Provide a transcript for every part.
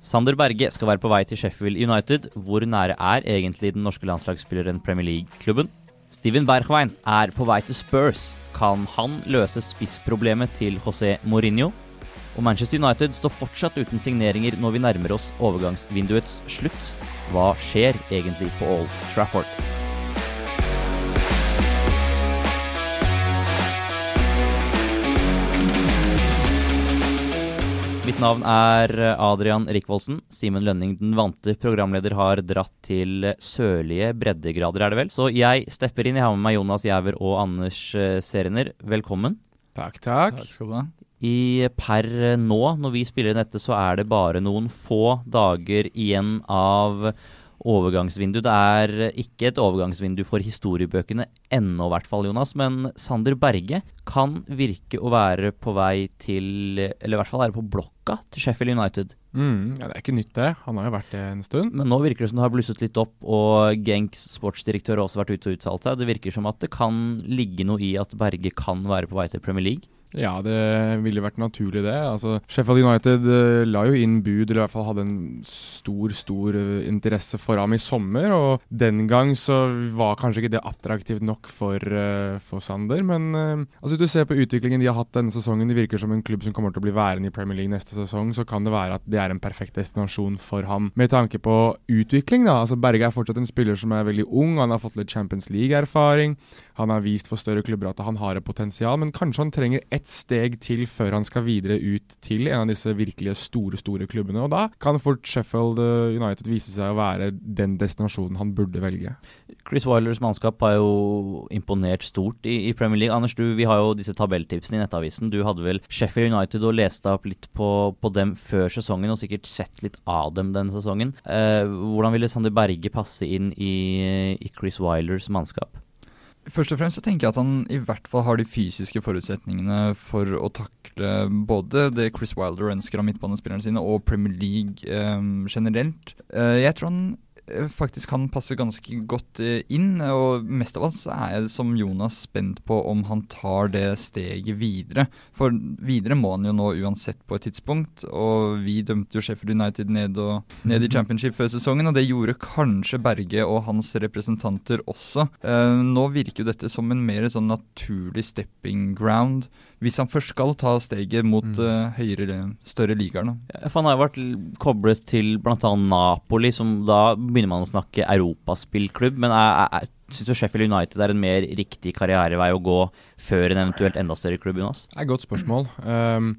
Sander Berge skal være på vei til Sheffield United. Hvor nære er egentlig den norske landslagsspilleren Premier League-klubben? Steven Bergwijn er på vei til Spurs. Kan han løse spissproblemet til José Mourinho? Og Manchester United står fortsatt uten signeringer når vi nærmer oss overgangsvinduets slutt. Hva skjer egentlig på Old Trafford? Mitt navn er Adrian Rikvoldsen. Simen Lønning, den vante programleder, har dratt til sørlige breddegrader, er det vel. Så jeg stepper inn. Jeg har med meg Jonas Giæver og Anders eh, Seriner. Velkommen. Takk, takk. Takk skal du ha. I per nå, når vi spiller inn dette, så er det bare noen få dager igjen av overgangsvindu. Det er ikke et overgangsvindu for historiebøkene ennå, i hvert fall, Jonas. Men Sander Berge kan virke å være på vei til Eller i hvert fall være på blokka til Sheffield United. Mm, ja, Det er ikke nytt, det. Han har jo vært det en stund. Men nå virker det som det har blusset litt opp, og Genks sportsdirektør har også vært ute og uttalt seg. Det virker som at det kan ligge noe i at Berge kan være på vei til Premier League. Ja, det ville vært naturlig, det. Altså, Sheffield United uh, la jo inn bud, eller i hvert fall hadde en stor, stor uh, interesse for ham i sommer. Og den gang så var kanskje ikke det attraktivt nok for, uh, for Sander. Men altså, hvis du ser på utviklingen de har hatt denne sesongen, det virker som en klubb som kommer til å bli værende i Premier League neste sesong, så kan det være at det er en perfekt destinasjon for ham med tanke på utvikling. da. Altså, Berge er fortsatt en spiller som er veldig ung, han har fått litt Champions League-erfaring. Han har vist for større klubber at han har et potensial, men kanskje han trenger ett steg til før han skal videre ut til en av disse virkelige store, store klubbene. Og da kan fort Sheffield eh, United vise seg å være den destinasjonen han burde velge. Chris Wilers mannskap har jo imponert stort i, i, Premier League. Anders, du, vi har jo disse tabelltipsene i Nettavisen. Du hadde vel Sheffield United og leste opp litt på, på dem før sesongen, og sikkert sett litt av dem denne sesongen. Eh, hvordan ville Sander Berge passe inn i, i Chris Wilers mannskap? Først og fremst så tenker jeg at han i hvert fall har de fysiske forutsetningene for å takle både det Chris Wilder ønsker av midtbanespillerne sine, og Premier League eh, generelt. Eh, jeg tror han faktisk kan passe ganske godt eh, inn. Og mest av alt så er jeg som Jonas spent på om han tar det steget videre. For videre må han jo nå uansett på et tidspunkt. Og vi dømte jo Sheffield United ned, og, ned i championship før sesongen, og det gjorde kanskje Berge og hans representanter også. Eh, nå virker jo dette som en mer sånn naturlig stepping ground hvis han først skal ta steget mot mm. uh, høyere, større ligaer. Ja, han har jo vært koblet til bl.a. Napoli, som da begynner man å snakke europaspillklubb. Men syns du Sheffield United er en mer riktig karrierevei å gå før en eventuelt enda større klubb? Jonas? Det er et godt spørsmål. Um,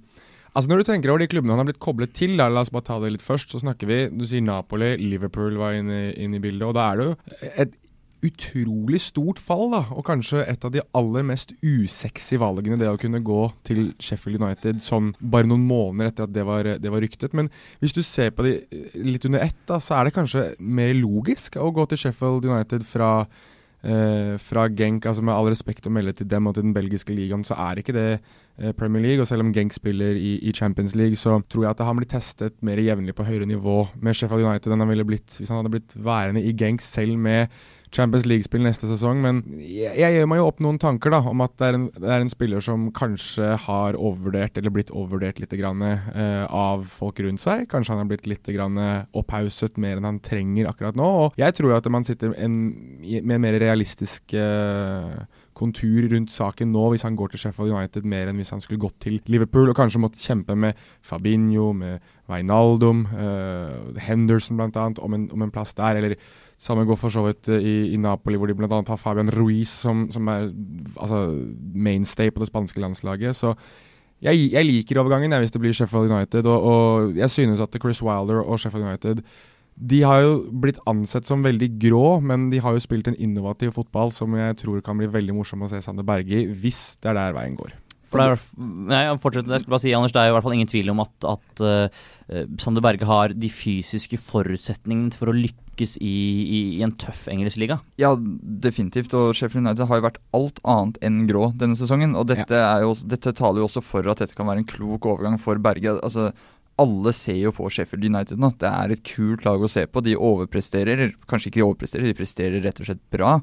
altså Når du tenker over de klubbene han har blitt koblet til, da, la oss bare ta det litt først, så snakker vi Du sier Napoli, Liverpool var inne, inne i bildet. og Da er det jo et utrolig stort fall, da, og kanskje et av de aller mest usexy valgene, det å kunne gå til Sheffield United sånn bare noen måneder etter at det var, det var ryktet. Men hvis du ser på de eh, litt under ett, da, så er det kanskje mer logisk å gå til Sheffield United fra eh, fra Genk, altså med all respekt å melde til dem og til den belgiske ligaen, så er ikke det eh, Premier League. Og selv om Genk spiller i, i, Champions League, så tror jeg at han blir testet mer jevnlig på høyere nivå med Sheffield United enn han ville blitt hvis han hadde blitt værende i Genk, selv med Champions League-spill neste sesong. Men jeg, jeg, gjør meg jo opp noen tanker da, om at det er, en, det er en spiller som kanskje har overvurdert, eller blitt overvurdert litt grann, uh, av folk rundt seg. Kanskje han har blitt litt grann, opphauset mer enn han trenger akkurat nå. Og jeg tror at man sitter en, med mer realistisk uh, kontur rundt saken nå hvis han går til Sheffield United mer enn hvis han skulle gått til Liverpool og kanskje måtte kjempe med Fabinho, med Wijnaldum, uh, Henderson bl.a. Om, om en plass der. eller samme går for så vidt eh, i, i Napoli, hvor de bl.a. har Fabian Ruiz som, som er altså, mainstay på det spanske landslaget. Så jeg, jeg liker overgangen jeg, hvis det blir Sheffield United. Og, og, jeg synes at Chris Wilder og Sheffield United de har jo blitt ansett som veldig grå, men de har jo spilt en innovativ fotball som jeg tror kan bli veldig morsom å se Sander Berge i, hvis det er der veien går. For det er, nei, fortsett, jeg skal bare si, Anders, det er jo i hvert fall ingen tvil om at, at uh, Sander Berge har de fysiske forutsetningene for å lykkes i, i, i, en tøff engelsk liga. Ja, definitivt. Og Sheffield United har jo vært alt annet enn grå denne sesongen. Og dette, ja. jo, dette taler jo også for at dette kan være en klok overgang for Berge. Altså, alle ser jo på Sheffield United nå. Det er et kult lag å se på. De overpresterer. Kanskje ikke de overpresterer, de presterer rett og slett bra.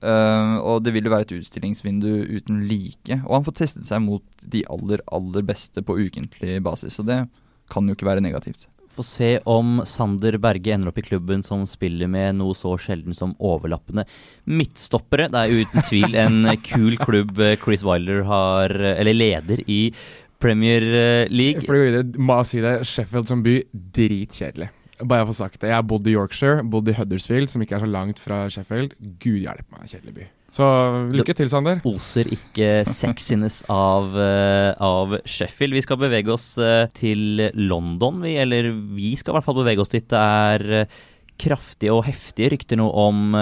Uh, og det vil jo være et utstillingsvindu uten like. Og han får testet seg mot de aller, aller beste på ukentlig basis, og det kan jo ikke være negativt. Få se om Sander Berge ender opp i klubben som spiller med noe så sjelden som overlappende midtstoppere. Det er uten tvil en kul klubb Chris Wilder har, eller leder i Premier League. For å gå videre, må jeg si det, Sheffield som by, dritkjedelig. Bare jeg får sagt det. Jeg har bodd i Yorkshire, bodd i Huddersfield, som ikke er så langt fra Sheffield. Gud hjelpe meg, kjedelig by. Så lykke til, Sander. Oser ikke sexiness av, uh, av, Sheffield. Vi skal bevege oss uh, til London, vi. Eller vi skal i hvert fall bevege oss dit. Det er uh, kraftige og heftige rykter nå om,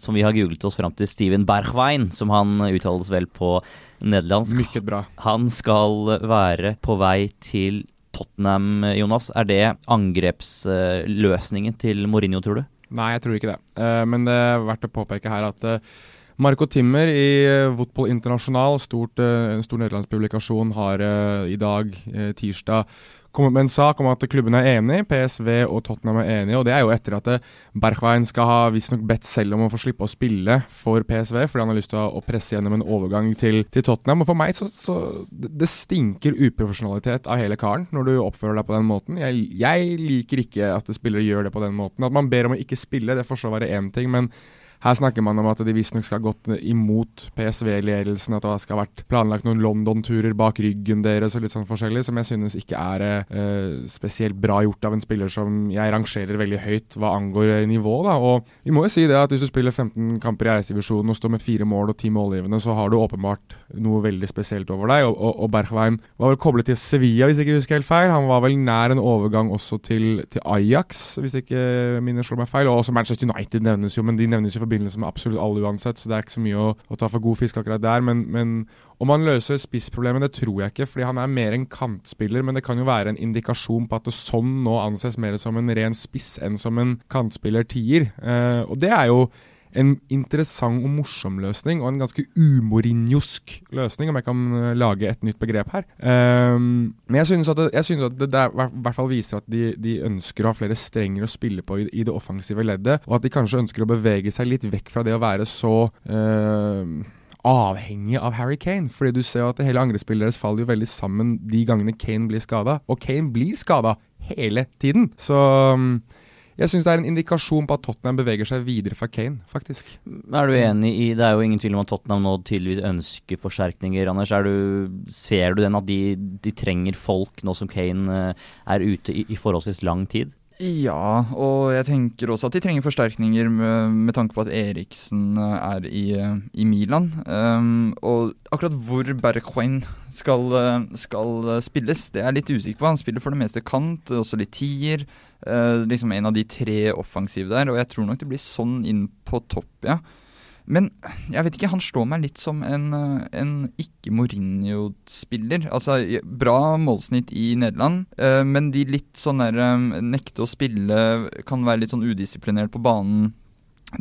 som vi har googlet oss fram til, Steven Berchwein, som han uttales vel på nederlandsk. Mykket bra. Han skal være på vei til Tottenham, Jonas. Er det angrepsløsningen til Mourinho, tror du? Nei, jeg tror ikke det. men det er verdt å påpeke her at Marco Timmer i Fotball Internasjonal, stort, en stor nederlandsk publikasjon, har i dag, tirsdag, kommet med en sak om at klubben er enig. PSV og Tottenham er enige. og Det er jo etter at Berchwein skal ha visstnok bedt selv om å få slippe å spille for PSV, fordi han har lyst til å, presse gjennom en overgang til, til Tottenham. Og For meg så, så det stinker uprofesjonalitet av hele karen når du oppfører deg på den måten. Jeg, jeg liker ikke at spillere gjør det på den måten. At man ber om å ikke spille, det får så være én ting. men her snakker man om at de visstnok skal ha gått imot PSV-ledelsen, at det skal ha vært planlagt noen London-turer bak ryggen deres og litt sånn forskjellig, som jeg synes ikke er eh, spesielt bra gjort av en spiller som jeg rangerer veldig høyt hva angår eh, nivå. da, og Vi må jo si det at hvis du spiller 15 kamper i æresdivisjonen og står med fire mål og ti målgivende, så har du åpenbart noe veldig spesielt over deg. Og, og, og Bergwijn var vel koblet til Sevilla, hvis jeg ikke husker helt feil. Han var vel nær en overgang også til, til Ajax, hvis ikke minner slår meg feil. Og også Manchester United nevnes jo, men de nevnes jo forbindelse med absolutt alle uansett, så det er ikke så mye å, å ta for god fisk akkurat der. Men, men om han løser spissproblemet, det tror jeg ikke, fordi han er mer en kantspiller. Men det kan jo være en indikasjon på at det sånn nå anses mer som en ren spiss enn som en kantspiller-tier. Eh, og det er jo en interessant og morsom løsning, og en ganske umorinjosk løsning, om jeg kan lage et nytt begrep her. Um, men jeg synes at det, synes at det, der, hvert fall viser at de, de, ønsker å ha flere strenger å spille på i, i, det offensive leddet, og at de kanskje ønsker å bevege seg litt vekk fra det å være så uh, avhengig av Harry Kane. Fordi du ser at hele angrepsspillet deres faller jo veldig sammen de gangene Kane blir skada. Og Kane blir skada hele tiden. Så um, jeg syns det er en indikasjon på at Tottenham beveger seg videre fra Kane, faktisk. Er du enig i Det er jo ingen tvil om at Tottenham nå tydeligvis ønsker forsterkninger. Anders, du, ser du den at de, de, trenger folk nå som Kane eh, er ute i, i forholdsvis lang tid? Ja, og jeg tenker også at de trenger forsterkninger med, med tanke på at Eriksen eh, er i, eh, i Milan. Um, og akkurat hvor Bergwijn skal, eh, skal, spilles, det er jeg litt usikker på. Han spiller for det meste kant, også litt tier. Uh, liksom en av de tre offensive der, og jeg tror nok det blir sånn inn på topp, ja. Men jeg vet ikke, han slår meg litt som en, eh, en ikke-Mourinho-spiller. Altså, bra målsnitt i Nederland, eh, men de litt sånn der eh, nekte å spille, kan være litt sånn udisiplinert på banen.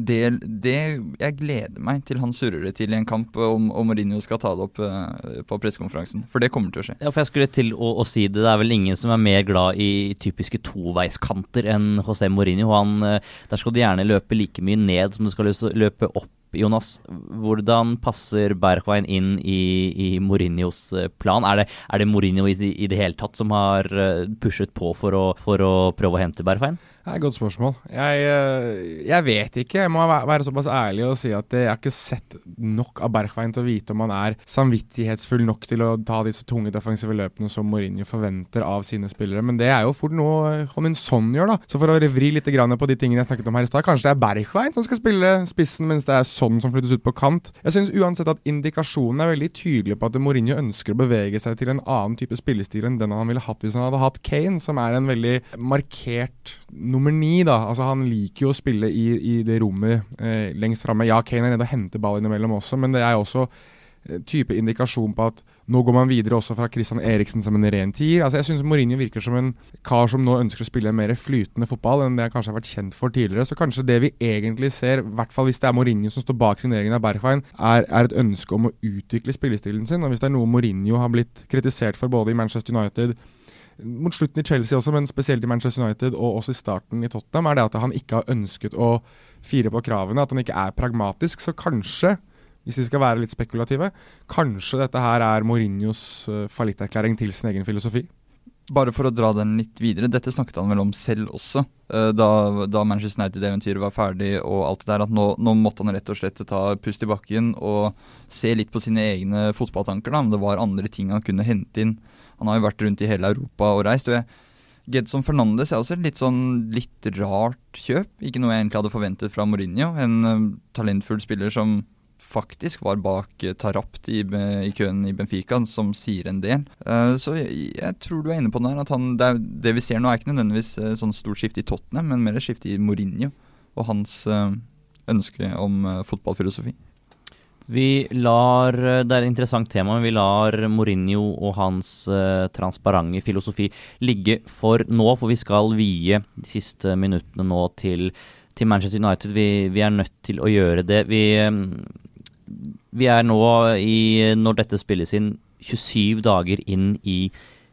Det, det, Jeg gleder meg til han surrer det til i en kamp, om, om Mourinho skal ta det opp uh, på pressekonferansen. For det kommer til å skje. Ja, for jeg skulle til å, å, si det. Det er vel ingen som er mer glad i typiske toveiskanter enn José Mourinho. Han, der skal du gjerne løpe like mye ned som du skal løpe opp Jonas, hvordan passer Bergwijn inn i, i Mourinhos eh, plan? Er det, er det Mourinho i, i, det hele tatt som har eh, pushet på for å, for å prøve å hente Bergwijn? Det er et godt spørsmål. Jeg, eh, jeg, vet ikke. Jeg må være såpass ærlig og si at jeg har ikke sett nok av Bergveien til å vite om han er samvittighetsfull nok til å ta disse tunge defensive løpene som Mourinho forventer av sine spillere. Men det er jo fort noe Homin Son gjør, da. Så for å vri litt på de tingene jeg snakket om her i stad, kanskje det er Bergveien som skal spille spissen, mens det er sånn som flyttes ut på kant. Jeg syns uansett at indikasjonen er veldig tydelig på at Mourinho ønsker å bevege seg til en annen type spillestil enn den han ville hatt hvis han hadde hatt Kane, som er en veldig markert nummer ni, da. Altså, han liker jo å spille i, i det rommet eh, lengst framme. Ja, Kane er nede og henter ball innimellom også, men det er også eh, type indikasjon på at nå går man videre også fra Christian Eriksen som en ren tier. Altså, jeg syns Mourinho virker som en kar som nå ønsker å spille en mer flytende fotball enn det han kanskje har vært kjent for tidligere. Så kanskje det vi egentlig ser, i hvert fall hvis det er Mourinho som står bak signeringen av Bergwijn, er, er, et ønske om å utvikle spillestilen sin. Og hvis det er noe Mourinho har blitt kritisert for både i Manchester United mot slutten i Chelsea også, men spesielt i Manchester United og også i starten i Tottenham, er det at han ikke har ønsket å fire på kravene. At han ikke er pragmatisk. Så kanskje, hvis vi skal være litt spekulative, kanskje dette her er Mourinhos uh, fallitterklæring til sin egen filosofi. bare for å dra den litt videre, dette snakket han vel om selv også, uh, da, da, Manchester United-eventyret var ferdig og alt det der, at nå, nå, måtte han rett og slett ta pust i bakken og se litt på sine egne fotballtanker. da, Om det var andre ting han kunne hente inn. Han har jo vært rundt i hele Europa og reist. og jeg Gedson Fernandes er også et litt sånn litt rart kjøp. Ikke noe jeg egentlig hadde forventet fra Mourinho. En uh, talentfull spiller som faktisk var bak uh, Tarapt i, i, køen i Benfica, som sier en del. Uh, så jeg, jeg, tror du er inne på den her. At han, det, er, det, vi ser nå, er ikke nødvendigvis sånn stort skifte i Tottenham, men mer et skifte i Mourinho og hans ønske om fotballfilosofi. Vi lar eh, Det er et interessant tema, men vi lar Mourinho og hans uh, transparente filosofi ligge for nå, for vi skal vie de siste minuttene nå til, til Manchester United. Vi, vi, er nødt til å gjøre det. Vi, um, vi er nå i, når dette spilles inn, 27 dager inn i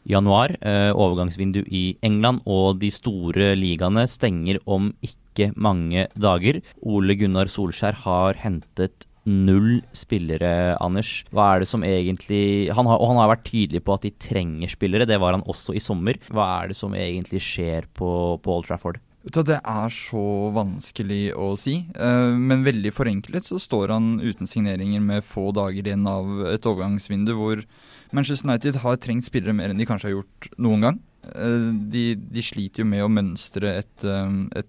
januar. Uh, overgangsvindu i England, og de store ligaene stenger om ikke mange dager. Ole Gunnar Solskjær har hentet null spillere, Anders. Hva er det som egentlig han har, Og han har vært tydelig på at de trenger spillere, det var han også i sommer. Hva er det som egentlig skjer på, på Old Trafford? Det er så vanskelig å si, uh, men veldig forenklet så står han uten signeringer med få dager igjen av et overgangsvindu hvor Manchester United har trengt spillere mer enn de kanskje har gjort noen gang. Uh, de, de, sliter jo med å mønstre et, um, et,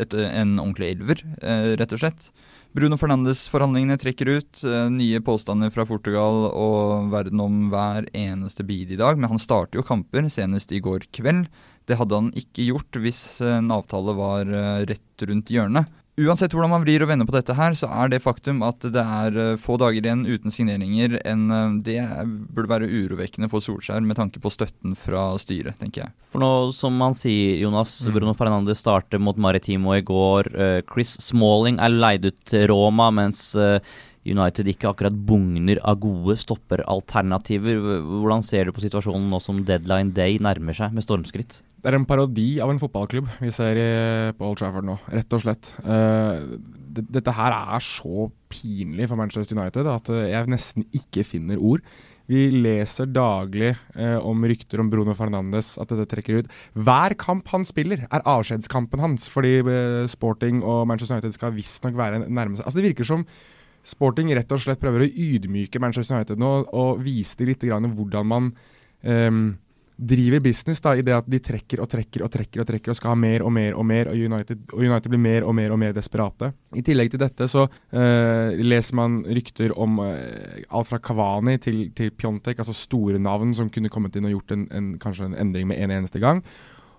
et, en ordentlig elver, rett og slett. Bruno Fernandes-forhandlingene trekker ut. Uh, nye påstander fra Portugal og verden om hver eneste bid i dag. Men han starter jo kamper, senest i går kveld. Det hadde han ikke gjort hvis en avtale var uh, rett rundt hjørnet. Uansett hvordan man vrir og vender på dette her, så er det faktum at det er uh, få dager igjen uten signeringer, en, uh, det burde være urovekkende for Solskjær med tanke på støtten fra styret, tenker jeg. For nå, som man sier, Jonas, mm. Bruno Fernandes starter mot Maritimo i går. Uh, Chris Smalling er leid ut til Roma, mens United ikke akkurat bugner av gode stopperalternativer. Hvordan ser du på situasjonen nå som deadline day nærmer seg med stormskritt? Det er en parodi av en fotballklubb vi ser på Old Trafford nå, rett og slett. Uh, dette her er så pinlig for Manchester United at jeg nesten ikke finner ord. Vi leser daglig eh, om rykter om Bruno Fernandes, at dette trekker ut. Hver kamp han spiller, er avskjedskampen hans, fordi eh, Sporting og Manchester United skal visstnok være nærme seg. Altså, det virker som Sporting rett og slett prøver å ydmyke Manchester United nå og vise litt hvordan man um, driver business da, i det at de trekker og trekker og trekker og trekker og skal ha mer og mer og mer, og United, og United blir mer og mer og mer desperate. I tillegg til dette så uh, leser man rykter om uh, alt fra Kavani til, til Pjontek, altså store navn som kunne kommet inn og gjort en, en, kanskje en endring med en eneste gang.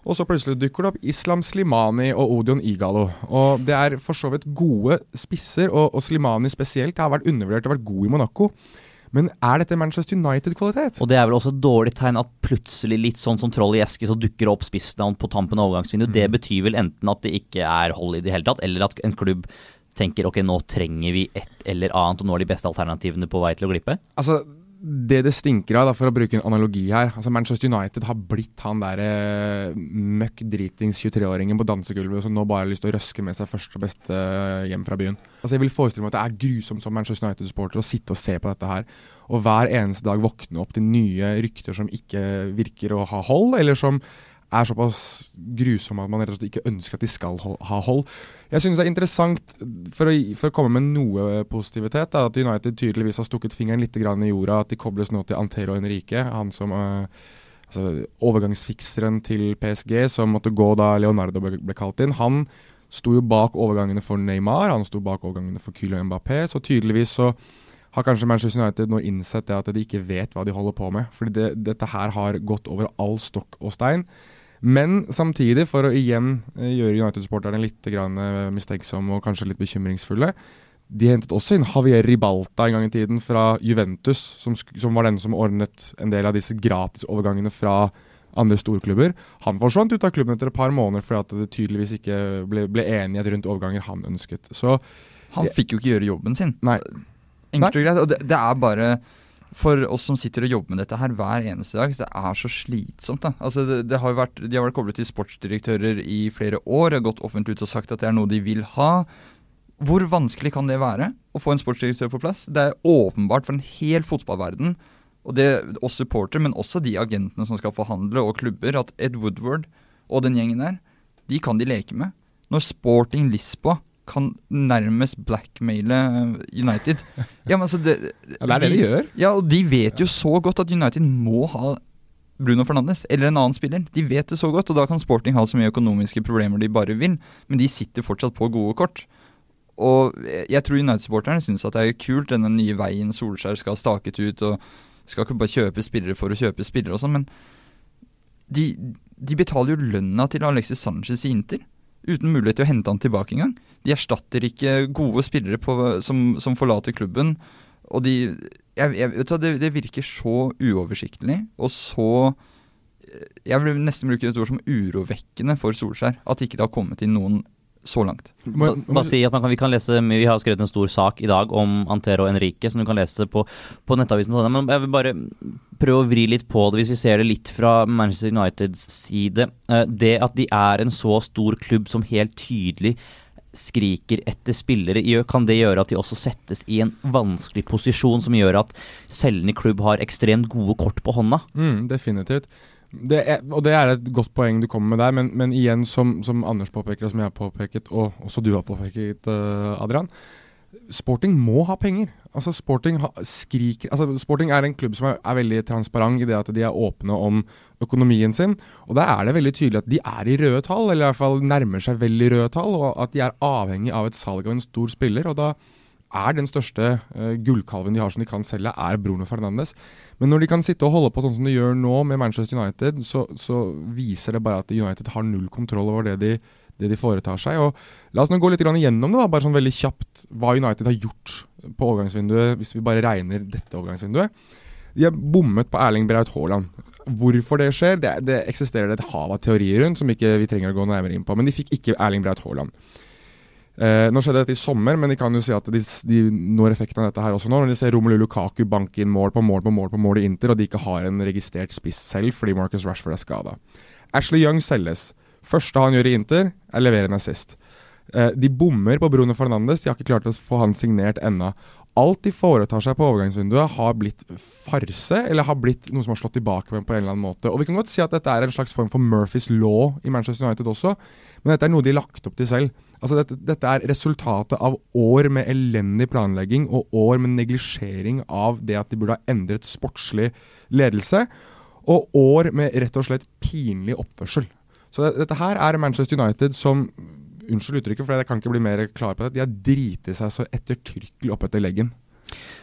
Og så plutselig dukker det opp Islam Slimani og Odion Igalo. Og det er for så vidt gode spisser, og, og Slimani spesielt har vært undervurdert og vært god i Monaco. Men er dette Manchester United-kvalitet? Og Det er vel også et dårlig tegn at plutselig, litt sånn som troll i eske, så dukker det opp spissnavn på tampen av overgangsvinduet. Mm. Det betyr vel enten at det ikke er hold i det hele tatt, eller at en klubb tenker ok, nå trenger vi et eller annet, og nå er de beste alternativene på vei til å glippe? Altså, det det stinker av, da, for å bruke en analogi her altså Manchester United har blitt han der eh, møkk dritings 23-åringen på dansegulvet som nå bare har lyst til å røske med seg første og beste eh, hjem fra byen. Altså Jeg vil forestille meg at det er grusomt som Manchester United-supporter å sitte og se på dette her, og hver eneste dag våkne opp til nye rykter som ikke virker å ha hold, eller som er såpass grusomme at man rett og slett ikke ønsker at de skal ha hold. Jeg synes det er interessant, for å, for å, komme med noe positivitet, da, at United tydeligvis har stukket fingeren litt i jorda. At de kobles nå til Antero Henrique, han som uh, altså, overgangsfikseren til PSG, som måtte gå da Leonardo ble, ble kalt inn. Han sto jo bak overgangene for Neymar, han sto bak overgangene for Kylo Mbappé. Så tydeligvis så har kanskje Manchester United nå innsett det at de ikke vet hva de holder på med. Fordi det, dette her har gått over all stokk og stein. Men samtidig, for å igjen eh, gjøre United-supporterne litt eh, mistenksomme og kanskje litt bekymringsfulle De hentet også inn Javier Ribalta en gang i tiden fra Juventus, som, som var den som ordnet en del av disse gratisovergangene fra andre storklubber. Han forsvant ut av klubben etter et par måneder fordi at det tydeligvis ikke ble, ble enighet rundt overganger han ønsket. Så Han fikk jo ikke gjøre jobben sin. Nei. Enkelt og greit. Og det, det er bare for oss som sitter og jobber med dette her hver eneste dag, så det er så slitsomt. da. Altså det, det har vært, De har vært koblet til sportsdirektører i flere år, har gått offentlig ut og sagt at det er noe de vil ha. Hvor vanskelig kan det være å få en sportsdirektør på plass? Det er åpenbart for en hel fotballverden og det oss supporter, men også de agentene som skal forhandle, og klubber, at Ed Woodward og den gjengen der, de kan de leke med. Når Sporting Lisboa kan nærmest blackmaile eh, United Ja, men altså det, Ja, det er det de gjør. Ja, og de vet jo så godt at United må ha Bruno Fernandes eller en annen spiller. De vet det så godt, og da kan Sporting ha så mye økonomiske problemer de bare vil, men de sitter fortsatt på gode kort. Og jeg tror United-supporterne syns at det er kult, denne nye veien Solskjær skal ha staket ut, og skal ikke bare kjøpe spillere for å kjøpe spillere og sånn, men de, de, betaler jo lønna til Alexis Sanchez i Inter. Uten mulighet til å hente han tilbake engang. De erstatter ikke gode spillere på, som, som, forlater klubben. Og de jeg, jeg, vet du, det, det virker så uoversiktlig og så Jeg vil nesten bruke et ord som urovekkende for Solskjær. At ikke det har kommet inn noen så langt. Må, bare si at kan, Vi kan lese, vi har skrevet en stor sak i dag om Antero Enrique, som du kan lese på, på Nettavisen. Sånn. Men jeg vil bare prøve å vri litt på det, hvis vi ser det litt fra Manchester Uniteds side. Eh, det at de er en så stor klubb som helt tydelig skriker etter spillere, kan det gjøre at de også settes i en vanskelig posisjon som gjør at selgende klubb har ekstremt gode kort på hånda? Mm, definitivt. Det er, og det er et godt poeng du kommer med der, men, men igjen, som, som, Anders påpeker, og som jeg har påpeket, og også du har påpeket, uh, Adrian. Sporting må ha penger. Altså Sporting, ha, skriker, altså Sporting er en klubb som er, er, veldig transparent i det at de er åpne om økonomien sin. Og Da er det veldig tydelig at de er i røde tall, eller i hvert fall nærmer seg veldig røde tall. Og at de er avhengig av et salg av en stor spiller. og da er den største uh, gullkalven de har som de kan selge, er Bruno Fernandes. Men når de kan sitte og holde på sånn som de gjør nå med Manchester United, så, så viser det bare at United har null kontroll over det de, det de foretar seg. Og La oss nå gå litt gjennom det, da, bare sånn veldig kjapt, hva United har gjort på overgangsvinduet, hvis vi bare regner dette overgangsvinduet. De har bommet på Erling Braut Haaland. Hvorfor det skjer, det, det eksisterer det et hav av teorier rundt som ikke vi trenger å gå nærmere inn på. Men de fikk ikke Erling Braut Haaland. Eh, nå skjedde dette i sommer, men de kan jo si at de, de når effekten av dette her også nå. Når de ser Romelu Lukaku banke inn mål på mål på mål på mål i Inter, og de ikke har en registrert spiss selv fordi Marcus Rashford er skada. Ashley Young selges. Første han gjør i Inter, er levere sist. Eh, de bommer på Bruno Fernandes, de har ikke klart å få han signert ennå. Alt de foretar seg på overgangsvinduet, har blitt farse, eller har blitt noe som har slått tilbake på en eller annen måte. Og Vi kan godt si at dette er en slags form for Murphys law i Manchester United også, men dette er noe de har lagt opp til selv. Altså dette, dette, er resultatet av år med elendig planlegging og år med neglisjering av det at de burde ha endret sportslig ledelse, og år med rett og slett pinlig oppførsel. Så det, dette her er Manchester United som Unnskyld uttrykket, for jeg kan ikke bli mer klar på det. De har driti seg så ettertrykkelig opp etter leggen.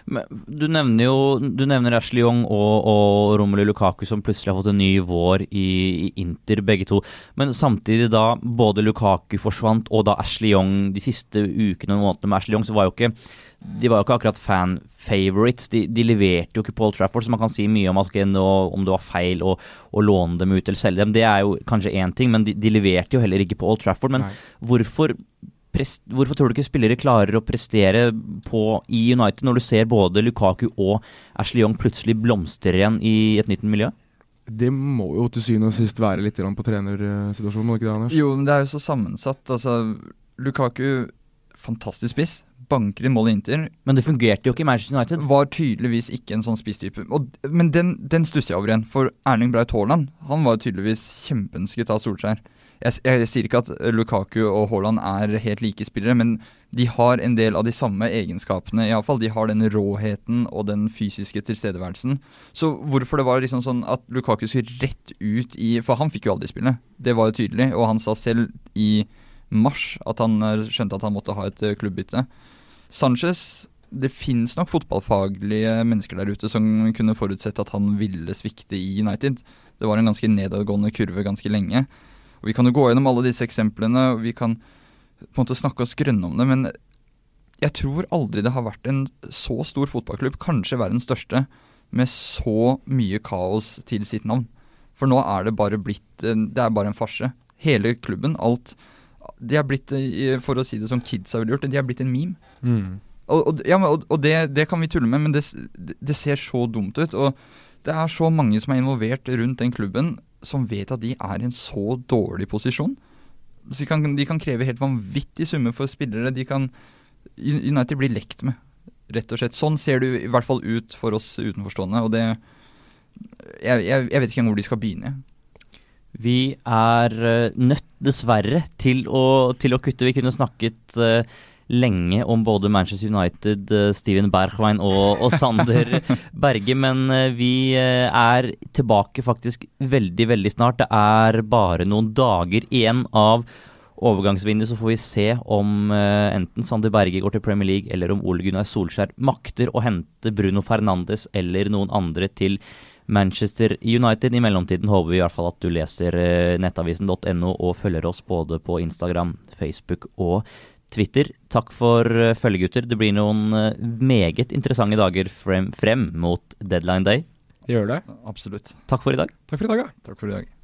Du nevner jo du nevner Ashley Young og, og Romelu Lukaku som plutselig har fått en ny vår i, i, Inter, begge to. Men samtidig da både Lukaku forsvant og da Ashley Young de siste ukene og månedene med Ashley Young, så var jo ikke de var jo ikke akkurat fan-favorites. De, de, leverte jo ikke Paul Trafford, så man kan si mye om, at, okay, nå, om det var feil å, å, låne dem ut eller selge dem. Det er jo kanskje én ting, men de, de, leverte jo heller ikke på Old Trafford. Men hvorfor hvorfor tror du ikke spillere klarer å prestere på, i United når du ser både Lukaku og Ashley Young plutselig blomstre igjen i et nytt miljø? Det må jo til syvende og sist være litt på trenersituasjonen, må det ikke det, Anders? Jo, men det er jo så sammensatt. Altså, Lukaku, fantastisk spiss. Banker i mål i Inter. Men det fungerte jo ikke i Manchester United. Var tydeligvis ikke en sånn spisstype. Men den, den stusser jeg over igjen. For Erling Braut Haaland han var tydeligvis kjempeønsket av Solskjær jeg, jeg, jeg, sier ikke at Lukaku og Haaland er helt like spillere, men de har en del av de samme egenskapene. i alle fall. De har den råheten og den fysiske tilstedeværelsen. Så hvorfor det var liksom sånn at Lukaku skulle rett ut i For han fikk jo aldri spille, det var jo tydelig. Og han sa selv i mars at han eh, skjønte at han måtte ha et eh, klubbbytte. Sanchez det finnes nok fotballfaglige mennesker der ute som kunne forutsett at han ville svikte i United. Det var en ganske nedadgående kurve ganske lenge. Og Vi kan jo gå gjennom alle disse eksemplene, og vi kan på en måte snakke oss grønne om det, men jeg tror aldri det har vært en så stor fotballklubb, kanskje verdens største, med så mye kaos til sitt navn. For nå er det bare blitt Det er bare en farse. Hele klubben, alt De er blitt, for å si det som kidsa ville gjort, de er blitt en meme. Mm. Og, og, ja, og, og det, det, kan vi tulle med, men det, det ser så dumt ut. Og det er så mange som er involvert rundt den klubben som vet at de er i en så dårlig posisjon. Så de kan, de kan kreve helt vanvittige summer for spillere. De kan United blir lekt med. Rett og slett. Sånn ser det i hvert fall ut for oss utenforstående. Og det Jeg, jeg, jeg vet ikke engang hvor de skal begynne. Vi er eh, nødt, dessverre, til å, til å kutte. Vi kunne snakket uh, lenge om både Manchester United, uh, Steven Bergwijn og, og Sander Berge, men uh, vi er tilbake faktisk veldig, veldig snart. Det er bare noen dager igjen av overgangsvinduet, så får vi se om enten Sander Berge går til Premier League, eller om Ole Gunnar Solskjær makter å hente Bruno Fernandes eller noen andre til Manchester United. I mellomtiden håper vi i hvert fall at du leser eh, nettavisen.no og følger oss både på Instagram, Facebook og Twitter. Takk for eh, følget, gutter. Det blir noen eh, meget interessante dager frem, frem mot deadline day. Gjør det. Absolutt. Takk for i dag. Takk for i dag, ja. Takk for i dag.